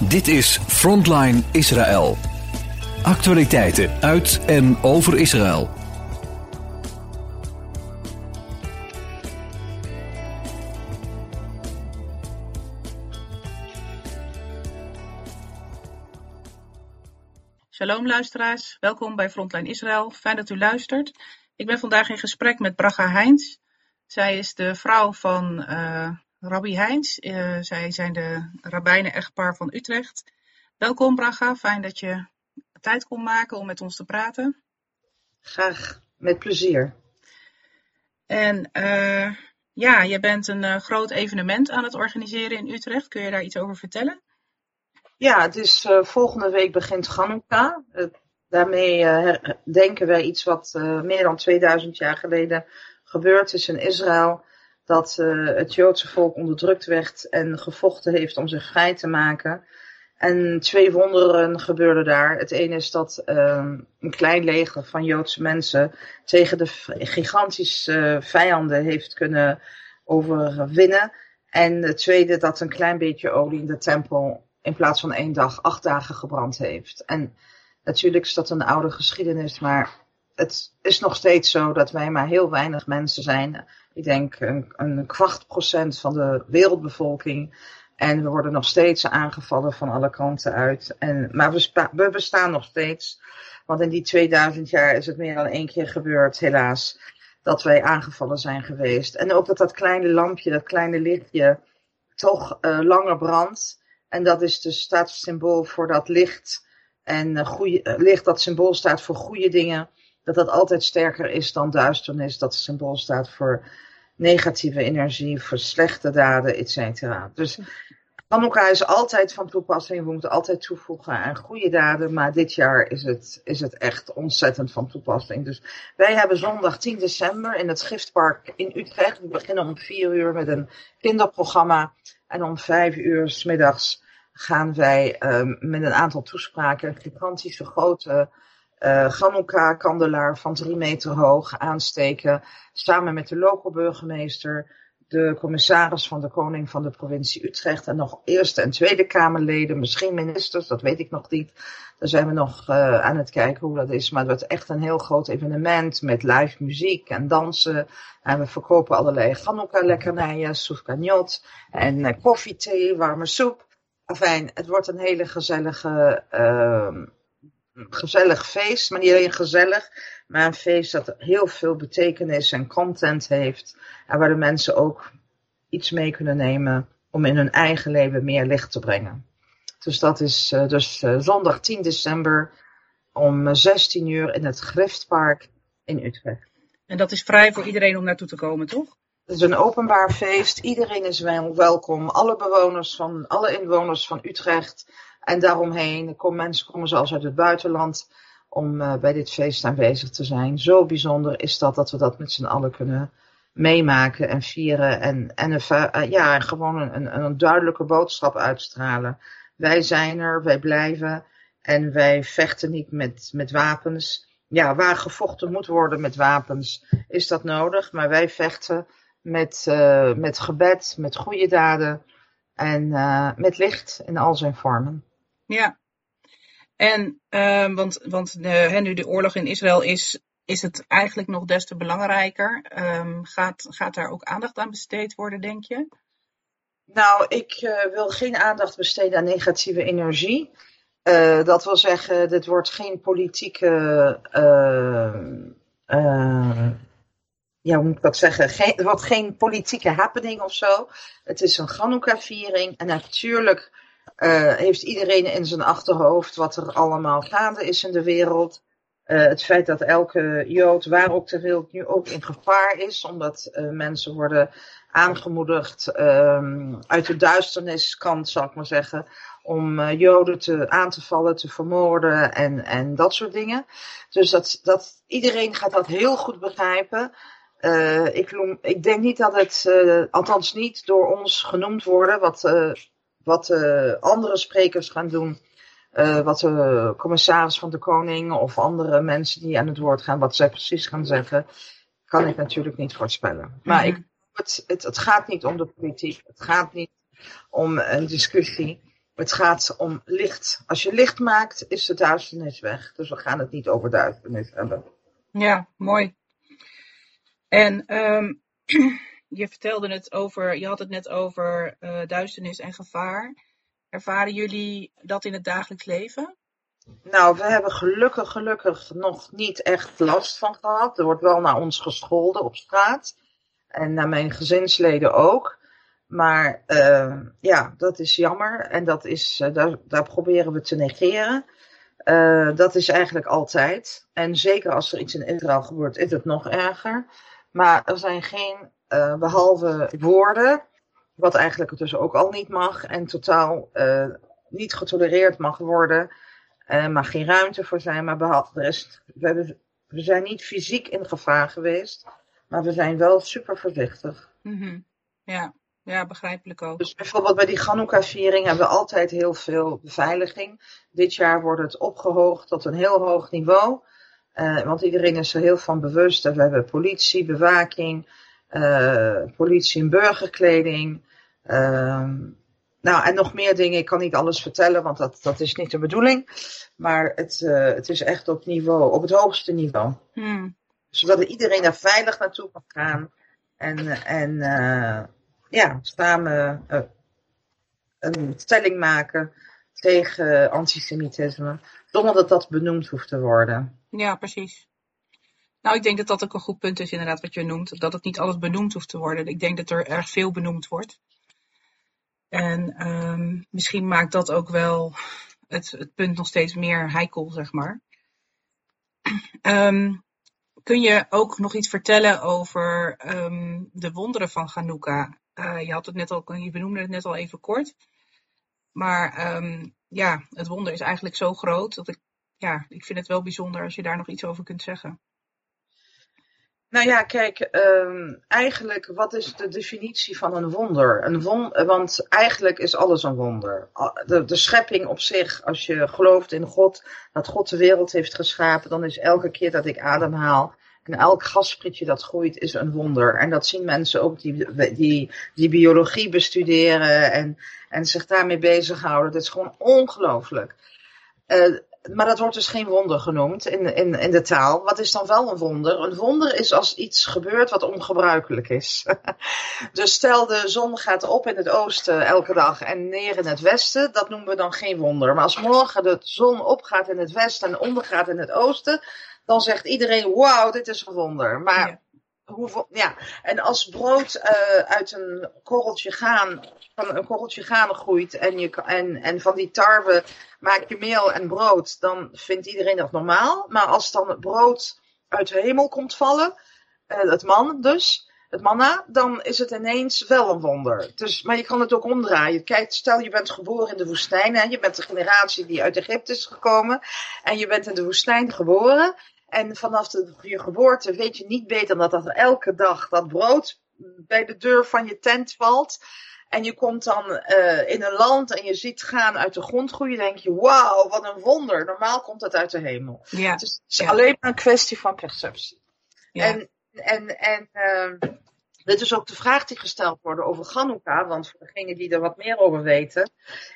Dit is Frontline Israël. Actualiteiten uit en over Israël. Shalom luisteraars, welkom bij Frontline Israël. Fijn dat u luistert. Ik ben vandaag in gesprek met Bracha Heins. Zij is de vrouw van uh, Rabbi Heins. Uh, zij zijn de rabbijnen-echtpaar van Utrecht. Welkom Bracha, fijn dat je tijd kon maken om met ons te praten. Graag, met plezier. En uh, ja, je bent een groot evenement aan het organiseren in Utrecht. Kun je daar iets over vertellen? Ja, het is volgende week begint Hanukkah. Daarmee denken wij iets wat meer dan 2000 jaar geleden gebeurd is in Israël. Dat het Joodse volk onderdrukt werd en gevochten heeft om zich vrij te maken. En twee wonderen gebeurden daar. Het ene is dat een klein leger van Joodse mensen tegen de gigantische vijanden heeft kunnen overwinnen. En het tweede dat een klein beetje olie in de tempel in plaats van één dag acht dagen gebrand heeft. En natuurlijk is dat een oude geschiedenis, maar het is nog steeds zo dat wij maar heel weinig mensen zijn. Ik denk een, een kwart procent van de wereldbevolking. En we worden nog steeds aangevallen van alle kanten uit. En, maar we, we bestaan nog steeds. Want in die 2000 jaar is het meer dan één keer gebeurd, helaas, dat wij aangevallen zijn geweest. En ook dat dat kleine lampje, dat kleine lichtje, toch uh, langer brandt. En dat is dus staat symbool voor dat licht. En uh, goeie, uh, licht dat symbool staat voor goede dingen. Dat dat altijd sterker is dan duisternis. Dat symbool staat voor negatieve energie, voor slechte daden, et cetera. Dus Hanukkah is altijd van toepassing. We moeten altijd toevoegen aan goede daden. Maar dit jaar is het, is het echt ontzettend van toepassing. Dus wij hebben zondag 10 december in het Giftpark in Utrecht. We beginnen om 4 uur met een kinderprogramma. En om 5 uur s middags gaan wij um, met een aantal toespraken een gigantische grote uh, Hanukkah-kandelaar van drie meter hoog aansteken. Samen met de lokale burgemeester, de commissaris van de koning van de provincie Utrecht en nog eerste en tweede kamerleden, misschien ministers, dat weet ik nog niet. Daar zijn we nog uh, aan het kijken hoe dat is. Maar het wordt echt een heel groot evenement met live muziek en dansen. En we verkopen allerlei Hanukkah-lekkernijen, soufkaniot en uh, koffie, thee, warme soep. Enfin, het wordt een hele gezellige, uh, gezellig feest. Maar niet alleen gezellig, maar een feest dat heel veel betekenis en content heeft. En waar de mensen ook iets mee kunnen nemen om in hun eigen leven meer licht te brengen. Dus dat is uh, dus uh, zondag 10 december om 16 uur in het Griftpark in Utrecht. En dat is vrij voor iedereen om naartoe te komen, toch? Het is een openbaar feest. Iedereen is welkom. Alle bewoners van, alle inwoners van Utrecht en daaromheen. Kom, mensen komen zelfs uit het buitenland om uh, bij dit feest aanwezig te zijn. Zo bijzonder is dat dat we dat met z'n allen kunnen meemaken en vieren. En, en een, ja, gewoon een, een duidelijke boodschap uitstralen. Wij zijn er, wij blijven en wij vechten niet met, met wapens. Ja, waar gevochten moet worden met wapens is dat nodig, maar wij vechten met, uh, met gebed, met goede daden en met licht in al zijn vormen. Ja, en uh, want, want de, hè, nu de oorlog in Israël is, is het eigenlijk nog des te belangrijker. Um, gaat, gaat daar ook aandacht aan besteed worden, denk je? Nou, ik uh, wil geen aandacht besteden aan negatieve energie. Uh, dat wil zeggen, dit wordt geen politieke uh, ja, hoe moet ik dat zeggen? Geen, het wordt geen politieke happening of zo. Het is een Hanukkah-viering. En natuurlijk uh, heeft iedereen in zijn achterhoofd wat er allemaal gaande is in de wereld. Uh, het feit dat elke Jood, waar ook ter wereld, nu ook in gevaar is. Omdat uh, mensen worden aangemoedigd um, uit de duisterniskant, zal ik maar zeggen. Om Joden te, aan te vallen, te vermoorden en, en dat soort dingen. Dus dat, dat, iedereen gaat dat heel goed begrijpen. Ik, ik, denk niet dat het, althans niet door ons genoemd worden, wat, wat andere sprekers gaan doen, wat de commissaris van de koning of andere mensen die aan het woord gaan, wat zij precies gaan zeggen, kan ik natuurlijk niet voorspellen. Maar mm-hmm. ik, het, het, het gaat niet om de politiek, het gaat niet om een discussie. het gaat om licht. Als je licht maakt, is de duisternis weg. Dus we gaan het niet over duisternis hebben. Ja, mooi. En um, je vertelde het over, je had het net over uh, duisternis en gevaar. Ervaren jullie dat in het dagelijks leven? Nou, we hebben gelukkig, gelukkig nog niet echt last van gehad. Er wordt wel naar ons gescholden op straat. En naar mijn gezinsleden ook. Maar uh, ja, dat is jammer. En dat is, uh, daar, daar, proberen we te negeren. Dat is eigenlijk altijd. En zeker als er iets in Israël gebeurt, is het nog erger. Maar er zijn geen, behalve woorden, wat eigenlijk dus ook al niet mag. En totaal niet getolereerd mag worden. Er mag geen ruimte voor zijn. Maar behalve de rest, we, hebben, we zijn niet fysiek in gevaar geweest. Maar we zijn wel super voorzichtig. Mm -hmm. Ja. Ja, begrijpelijk ook. Dus bijvoorbeeld bij die Hanukkah-viering hebben we altijd heel veel beveiliging. Dit jaar wordt het opgehoogd tot een heel hoog niveau. Uh, want iedereen is er heel van bewust. We hebben politie, bewaking, politie in burgerkleding. Uh, nou, en nog meer dingen. Ik kan niet alles vertellen, want dat, dat is niet de bedoeling. Maar het, uh, het is echt op niveau, op het hoogste niveau. Hmm. Zodat iedereen daar veilig naartoe kan gaan. En, en ja, samen een stelling maken tegen antisemitisme, zonder dat dat benoemd hoeft te worden. Ja, precies. Nou, ik denk dat dat ook een goed punt is, inderdaad, wat je noemt. Dat het niet alles benoemd hoeft te worden. Ik denk dat er erg veel benoemd wordt. En um, misschien maakt dat ook wel het, het, punt nog steeds meer heikel, zeg maar. Um, kun je ook nog iets vertellen over um, de wonderen van Hanukkah? Uh, je, had het net al, je benoemde het net al even kort. Maar ja, het wonder is eigenlijk zo groot dat ik, ja, ik vind het wel bijzonder als je daar nog iets over kunt zeggen. Nou ja, kijk, um, eigenlijk, wat is de definitie van een wonder? Een won want eigenlijk is alles een wonder. De, schepping op zich, als je gelooft in God, dat God de wereld heeft geschapen, dan is elke keer dat ik ademhaal, en elk gassprietje dat groeit is een wonder. En dat zien mensen ook die, die, die biologie bestuderen en, en zich daarmee bezighouden. Dat is gewoon ongelooflijk. Uh, maar dat wordt dus geen wonder genoemd in, in, in de taal. Wat is dan wel een wonder? Een wonder is als iets gebeurt wat ongebruikelijk is. dus stel de zon gaat op in het oosten elke dag en neer in het westen. Dat noemen we dan geen wonder. Maar als morgen de zon opgaat in het westen en ondergaat in het oosten dan zegt iedereen, wauw, dit is een wonder. Maar ja. Ja, en als brood uh, uit een korreltje gaan, van een korreltje gaan groeit en, je, en, en van die tarwe maak je meel en brood, dan vindt iedereen dat normaal. Maar als dan het brood uit de hemel komt vallen, uh, het man dus, het manna, dan is het ineens wel een wonder. Dus, maar je kan het ook omdraaien. Kijk, stel je bent geboren in de woestijn, hè, je bent de generatie die uit Egypte is gekomen en je bent in de woestijn geboren. En vanaf de, je geboorte weet je niet beter dan dat er elke dag dat brood bij de deur van je tent valt. En je komt dan uh, in een land en je ziet gaan uit de grond groeien. denk je, wauw, wat een wonder. Normaal komt dat uit de hemel. Ja. Dus het is ja. alleen maar een kwestie van perceptie. Ja. En, en, en uh, dit is ook de vraag die gesteld wordt over Hanukkah. Want voor degenen die er wat meer over weten,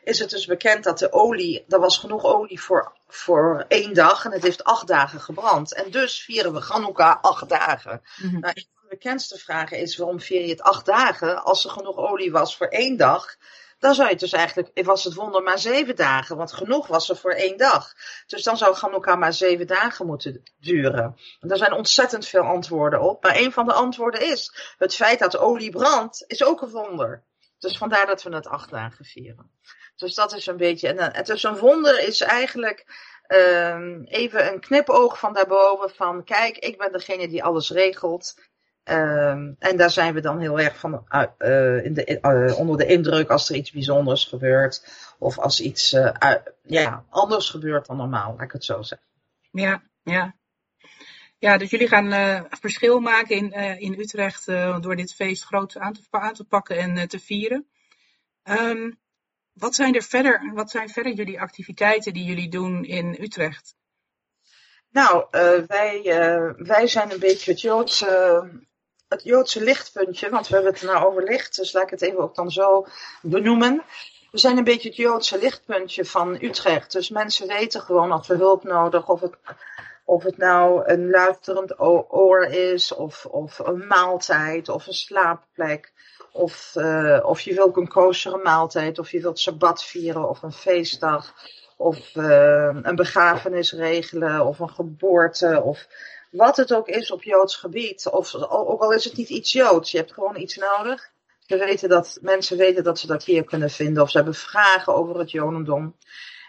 is het dus bekend dat de olie, er was genoeg olie voor, voor één dag en het heeft acht dagen gebrand. En dus vieren we Hanukkah acht dagen. Mhm. Nou, een van de bekendste vragen is waarom vier je het acht dagen als er genoeg olie was voor één dag? Dan zou je dus eigenlijk, was het wonder maar zeven dagen, want genoeg was er voor één dag. Dus dan zou Hanukkah maar zeven dagen moeten duren. En er zijn ontzettend veel antwoorden op, maar een van de antwoorden is, het feit dat olie brandt, is ook een wonder. Dus vandaar dat we het acht dagen vieren. Dus dat is een beetje, en het is een wonder is eigenlijk um, even een knipoog van daarboven van, kijk, ik ben degene die alles regelt. Um, en daar zijn we dan heel erg van uh, in de, uh, onder de indruk als er iets bijzonders gebeurt. Of als iets uh, ja, anders gebeurt dan normaal, laat ik het zo zeggen. Ja, ja. Ja, dus jullie gaan verschil maken in, in Utrecht door dit feest groot aan te, aan te pakken en te vieren. Um, wat zijn er verder, wat zijn verder jullie activiteiten die jullie doen in Utrecht? Nou, wij, wij zijn een beetje het Joodse het Joodse lichtpuntje, want we hebben het nou over licht, dus laat ik het even ook dan zo benoemen. we zijn een beetje het Joodse lichtpuntje van Utrecht. Dus mensen weten gewoon als we hulp nodig, of het, of het nou een luisterend oor is, of, of een maaltijd, of een slaapplek. Of, uh, of je wilt een koosere maaltijd, of je wilt sabbat vieren, of een feestdag. Of uh, een begrafenis regelen, of een geboorte, of wat het ook is op Joods gebied. Of ook al is het niet iets Joods, je hebt gewoon iets nodig. We weten dat, mensen weten dat ze dat hier kunnen vinden, of ze hebben vragen over het Jodendom.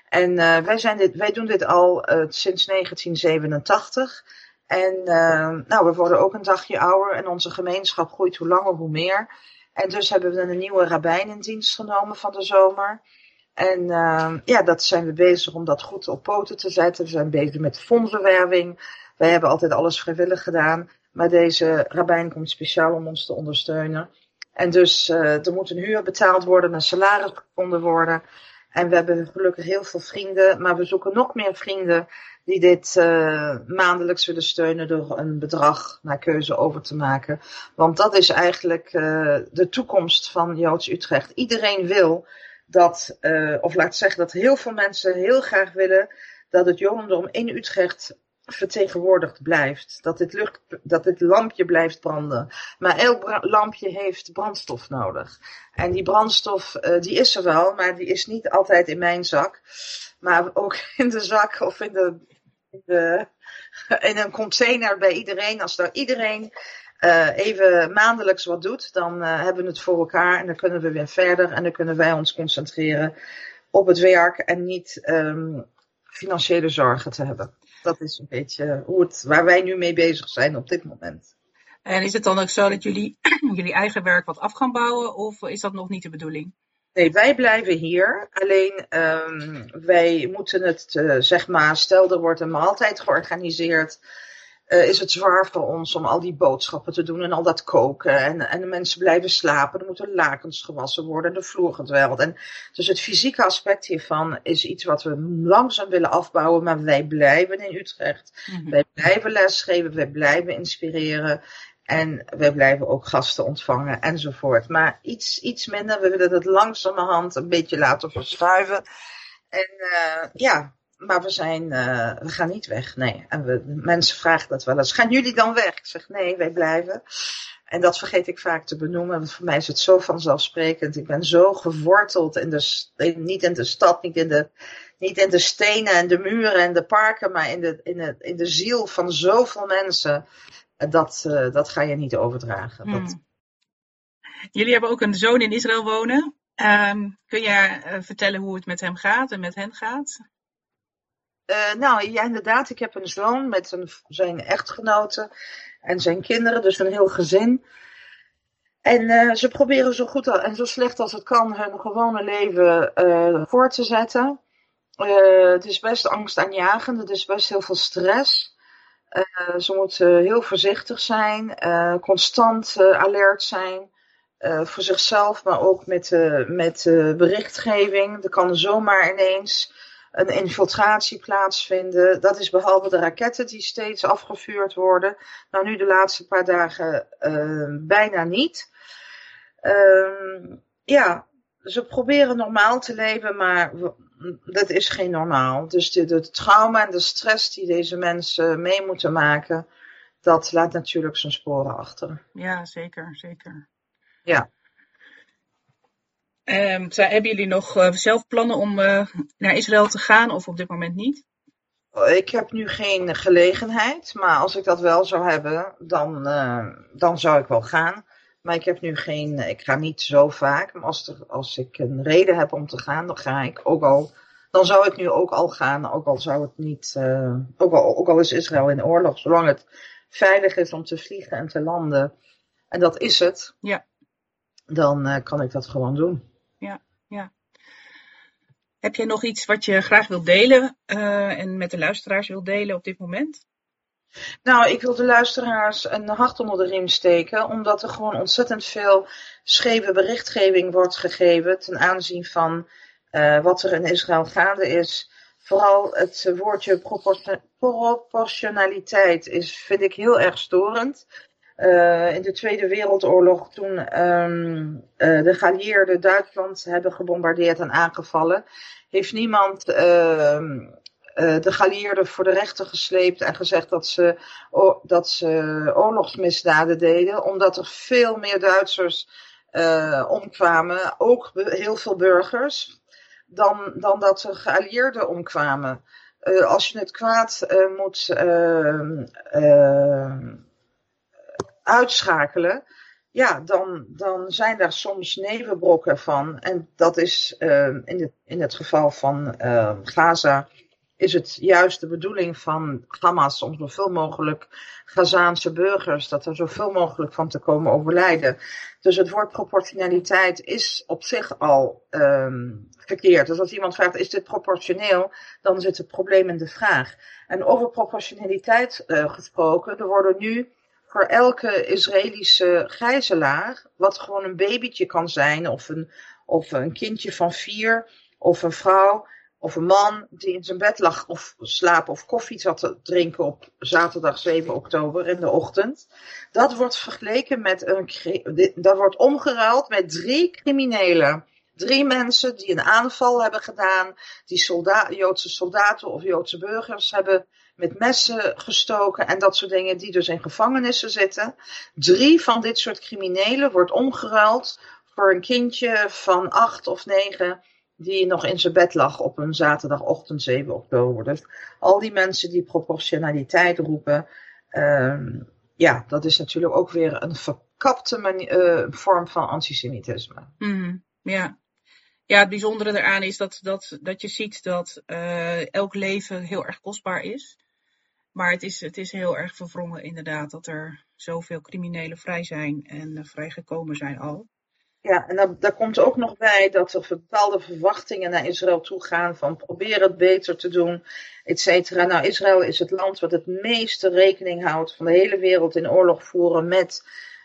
En uh, wij, zijn dit, wij doen dit al uh, sinds 1987. En uh, nou, we worden ook een dagje ouder en onze gemeenschap groeit hoe langer hoe meer. En dus hebben we een nieuwe rabbijn in dienst genomen van de zomer. En ja, dat zijn we bezig om dat goed op poten te zetten. We zijn bezig met fondsenwerving. Wij hebben altijd alles vrijwillig gedaan. Maar deze rabbijn komt speciaal om ons te ondersteunen. En dus uh, er moet een huur betaald worden, een salaris gevonden worden. En we hebben gelukkig heel veel vrienden, maar we zoeken nog meer vrienden die dit uh, maandelijks willen steunen door een bedrag naar keuze over te maken. Want dat is eigenlijk uh, de toekomst van Joods Utrecht. Iedereen wil dat, of laat zeggen dat heel veel mensen heel graag willen dat het Jodendom in Utrecht vertegenwoordigd blijft. Dat dit, dat lampje blijft branden. Maar elk lampje heeft brandstof nodig. En die brandstof, uh, die is er wel, maar die is niet altijd in mijn zak. Maar ook in de zak of in, de, in, de, in een container bij iedereen. Als daar iedereen uh, even maandelijks wat doet, dan uh, hebben we het voor elkaar. En dan kunnen we weer verder. En dan kunnen wij ons concentreren op het werk en niet um, financiële zorgen te hebben. Dat is een beetje hoe het, waar wij nu mee bezig zijn op dit moment. En is het dan ook zo dat jullie jullie eigen werk wat af gaan bouwen of is dat nog niet de bedoeling? Nee, wij blijven hier. Alleen um, wij moeten het, uh, zeg maar, stel er wordt een maaltijd georganiseerd uh, is het zwaar voor ons om al die boodschappen te doen en al dat koken. En, en de mensen blijven slapen. Er moeten lakens gewassen worden, de vloer gedweld. En dus het fysieke aspect hiervan is iets wat we langzaam willen afbouwen. Maar wij blijven in Utrecht. Mm -hmm. Wij blijven lesgeven, wij blijven inspireren. En wij blijven ook gasten ontvangen enzovoort. Maar iets, iets minder. We willen het langzamerhand een beetje laten verschuiven. En uh, ja, maar we zijn, uh, we gaan niet weg, nee. En we, mensen vragen dat wel eens. Gaan jullie dan weg? Ik zeg nee, wij blijven. En dat vergeet ik vaak te benoemen, want voor mij is het zo vanzelfsprekend. Ik ben zo geworteld in de, niet in de stad, niet in de, niet in de stenen en de muren en de parken, maar in de, in de, in de ziel van zoveel mensen. Dat, uh, dat ga je niet overdragen. Hmm. Dat... Jullie hebben ook een zoon in Israël wonen. Um, kun je uh, vertellen hoe het met hem gaat en met hen gaat? Uh, nou, ja, inderdaad. Ik heb een zoon met zijn echtgenote en zijn kinderen, dus een heel gezin. En uh, ze proberen zo goed en zo slecht als het kan hun gewone leven uh, voor te zetten. het is best angstaanjagend, het is best heel veel stress. ze moeten heel voorzichtig zijn, constant alert zijn. voor zichzelf, maar ook met, met berichtgeving. Er kan zomaar ineens een infiltratie plaatsvinden. Dat is behalve de raketten die steeds afgevuurd worden. Nou, nu de laatste paar dagen uh, bijna niet. Uh, ja, ze proberen normaal te leven, maar dat is geen normaal. Dus de, de trauma en de stress die deze mensen mee moeten maken, dat laat natuurlijk zijn sporen achter. Ja, zeker, zeker. Ja. Um, hebben jullie nog uh, zelf plannen om uh, naar Israël te gaan of op dit moment niet? Ik heb nu geen gelegenheid, maar als ik dat wel zou hebben, dan, uh, dan zou ik wel gaan. Maar ik heb nu geen, ik ga niet zo vaak. Maar als, er, als ik een reden heb om te gaan, dan ga ik ook al. Dan zou ik nu ook al gaan, ook al zou het niet, ook, al, ook al is Israël in oorlog, zolang het veilig is om te vliegen en te landen. En dat is het. Ja. Dan kan ik dat gewoon doen ja. Heb je nog iets wat je graag wilt delen uh, en met de luisteraars wilt delen op dit moment? Nou, ik wil de luisteraars een hart onder de riem steken, omdat er gewoon ontzettend veel scheve berichtgeving wordt gegeven ten aanzien van uh, wat er in Israël gaande is. Vooral het woordje proportionaliteit is, vind ik heel erg storend. Uh, in de Tweede Wereldoorlog, toen um, uh, de geallieerden Duitsland hebben gebombardeerd en aangevallen, heeft niemand uh, de geallieerden voor de rechter gesleept en gezegd dat ze, dat ze oorlogsmisdaden deden, omdat er veel meer Duitsers omkwamen, ook heel veel burgers, dan, dan dat er geallieerden omkwamen. als je het kwaad moet ehm, uitschakelen, ja, dan, dan zijn daar soms nevenbrokken van. En dat is uh, in, het, in het geval van uh, Gaza, is het juist de bedoeling van Hamas om zoveel mogelijk Gazaanse burgers, dat er zoveel mogelijk van te komen overlijden. Dus het woord proportionaliteit is op zich al um, verkeerd. Dus als iemand vraagt, is dit proportioneel? Dan zit het probleem in de vraag. En over proportionaliteit uh, gesproken, er worden nu voor elke Israëlische gijzelaar, wat gewoon een babytje kan zijn, of een, of een kindje van vier, of een vrouw, of een man die in zijn bed lag of slapen of koffie zat te drinken op zaterdag 7 oktober in de ochtend. Dat wordt vergeleken met een, dat wordt omgeruild met drie criminelen. Drie mensen die een aanval hebben gedaan, die Joodse soldaten of Joodse burgers hebben met messen gestoken en dat soort dingen, die dus in gevangenissen zitten. Drie van dit soort criminelen wordt omgeruild voor een kindje van acht of negen die nog in zijn bed lag op een zaterdagochtend 7 oktober. Dus al die mensen die proportionaliteit roepen, um, ja, dat is natuurlijk ook weer een verkapte uh, vorm van antisemitisme. Mm, ja. ja, het bijzondere eraan is dat, dat, dat je ziet dat uh, elk leven heel erg kostbaar is. Maar het is, het is heel erg verwrongen inderdaad dat er zoveel criminelen vrij zijn en uh, vrijgekomen zijn al. Ja, en dan, daar komt ook nog bij dat er bepaalde verwachtingen naar Israël toe gaan van probeer het beter te doen, et cetera. Nou, Israël is het land wat het meeste rekening houdt van de hele wereld in oorlog voeren met,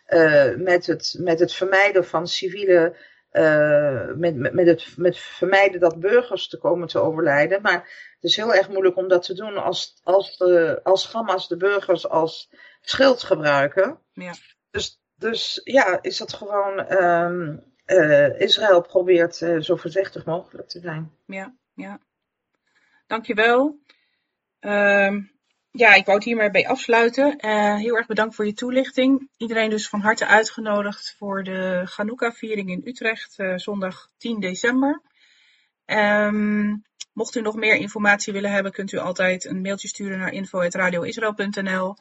uh, met, het, met het vermijden van civiele uh, met, met, het met vermijden dat burgers te komen te overlijden. Maar is heel erg moeilijk om dat te doen als, als, de, als Hamas de burgers als schild gebruiken. Ja. Dus, dus ja, is dat gewoon. Um, uh, Israël probeert uh, zo voorzichtig mogelijk te zijn. Ja, ja. Dankjewel. Um, ja, ik wou het hiermee bij afsluiten. Uh, heel erg bedankt voor je toelichting. Iedereen dus van harte uitgenodigd voor de Hanukkah-viering in Utrecht, zondag 10 december. Um, mocht u nog meer informatie willen hebben, kunt u altijd een mailtje sturen naar info.radioisrael.nl.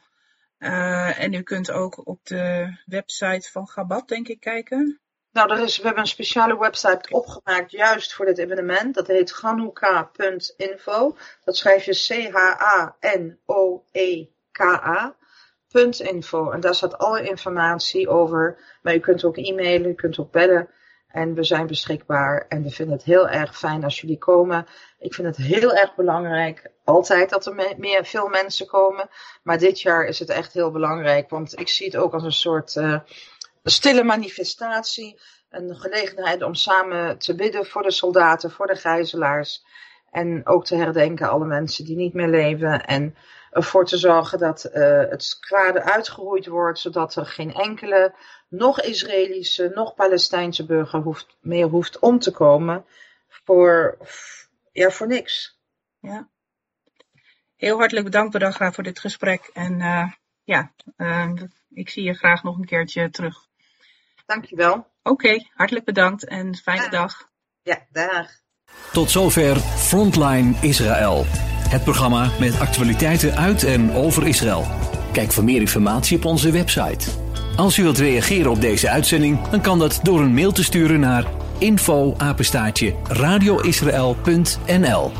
Uh, en u kunt ook op de website van Gabat, denk ik, kijken. Nou, er is, we hebben een speciale website opgemaakt juist voor dit evenement. Dat heet Chanukka.info. Dat schrijf je C-H-A-N-O-E-K-A.info. En daar staat alle informatie over. Maar u kunt ook e-mailen, u kunt ook bellen. En we zijn beschikbaar. En we vinden het heel erg fijn als jullie komen. Ik vind het heel erg belangrijk. Altijd dat er meer, veel mensen komen. Maar dit jaar is het echt heel belangrijk. Want ik zie het ook als een soort... Een stille manifestatie, een gelegenheid om samen te bidden voor de soldaten, voor de gijzelaars. En ook te herdenken alle mensen die niet meer leven. En ervoor te zorgen dat uh, het kwade uitgeroeid wordt, zodat er geen enkele, nog Israëlische, nog Palestijnse burger hoeft, meer hoeft om te komen voor, ja, voor niks. Ja. Heel hartelijk bedankt, Bedagra, voor dit gesprek. En uh, ja, uh, ik zie je graag nog een keertje terug. Dankjewel. Oké, okay, hartelijk bedankt en fijne ja. dag. Ja, dag. Tot zover Frontline Israël. Het programma met actualiteiten uit en over Israël. Kijk voor meer informatie op onze website. Als u wilt reageren op deze uitzending, dan kan dat door een mail te sturen naar info radioisrael.nl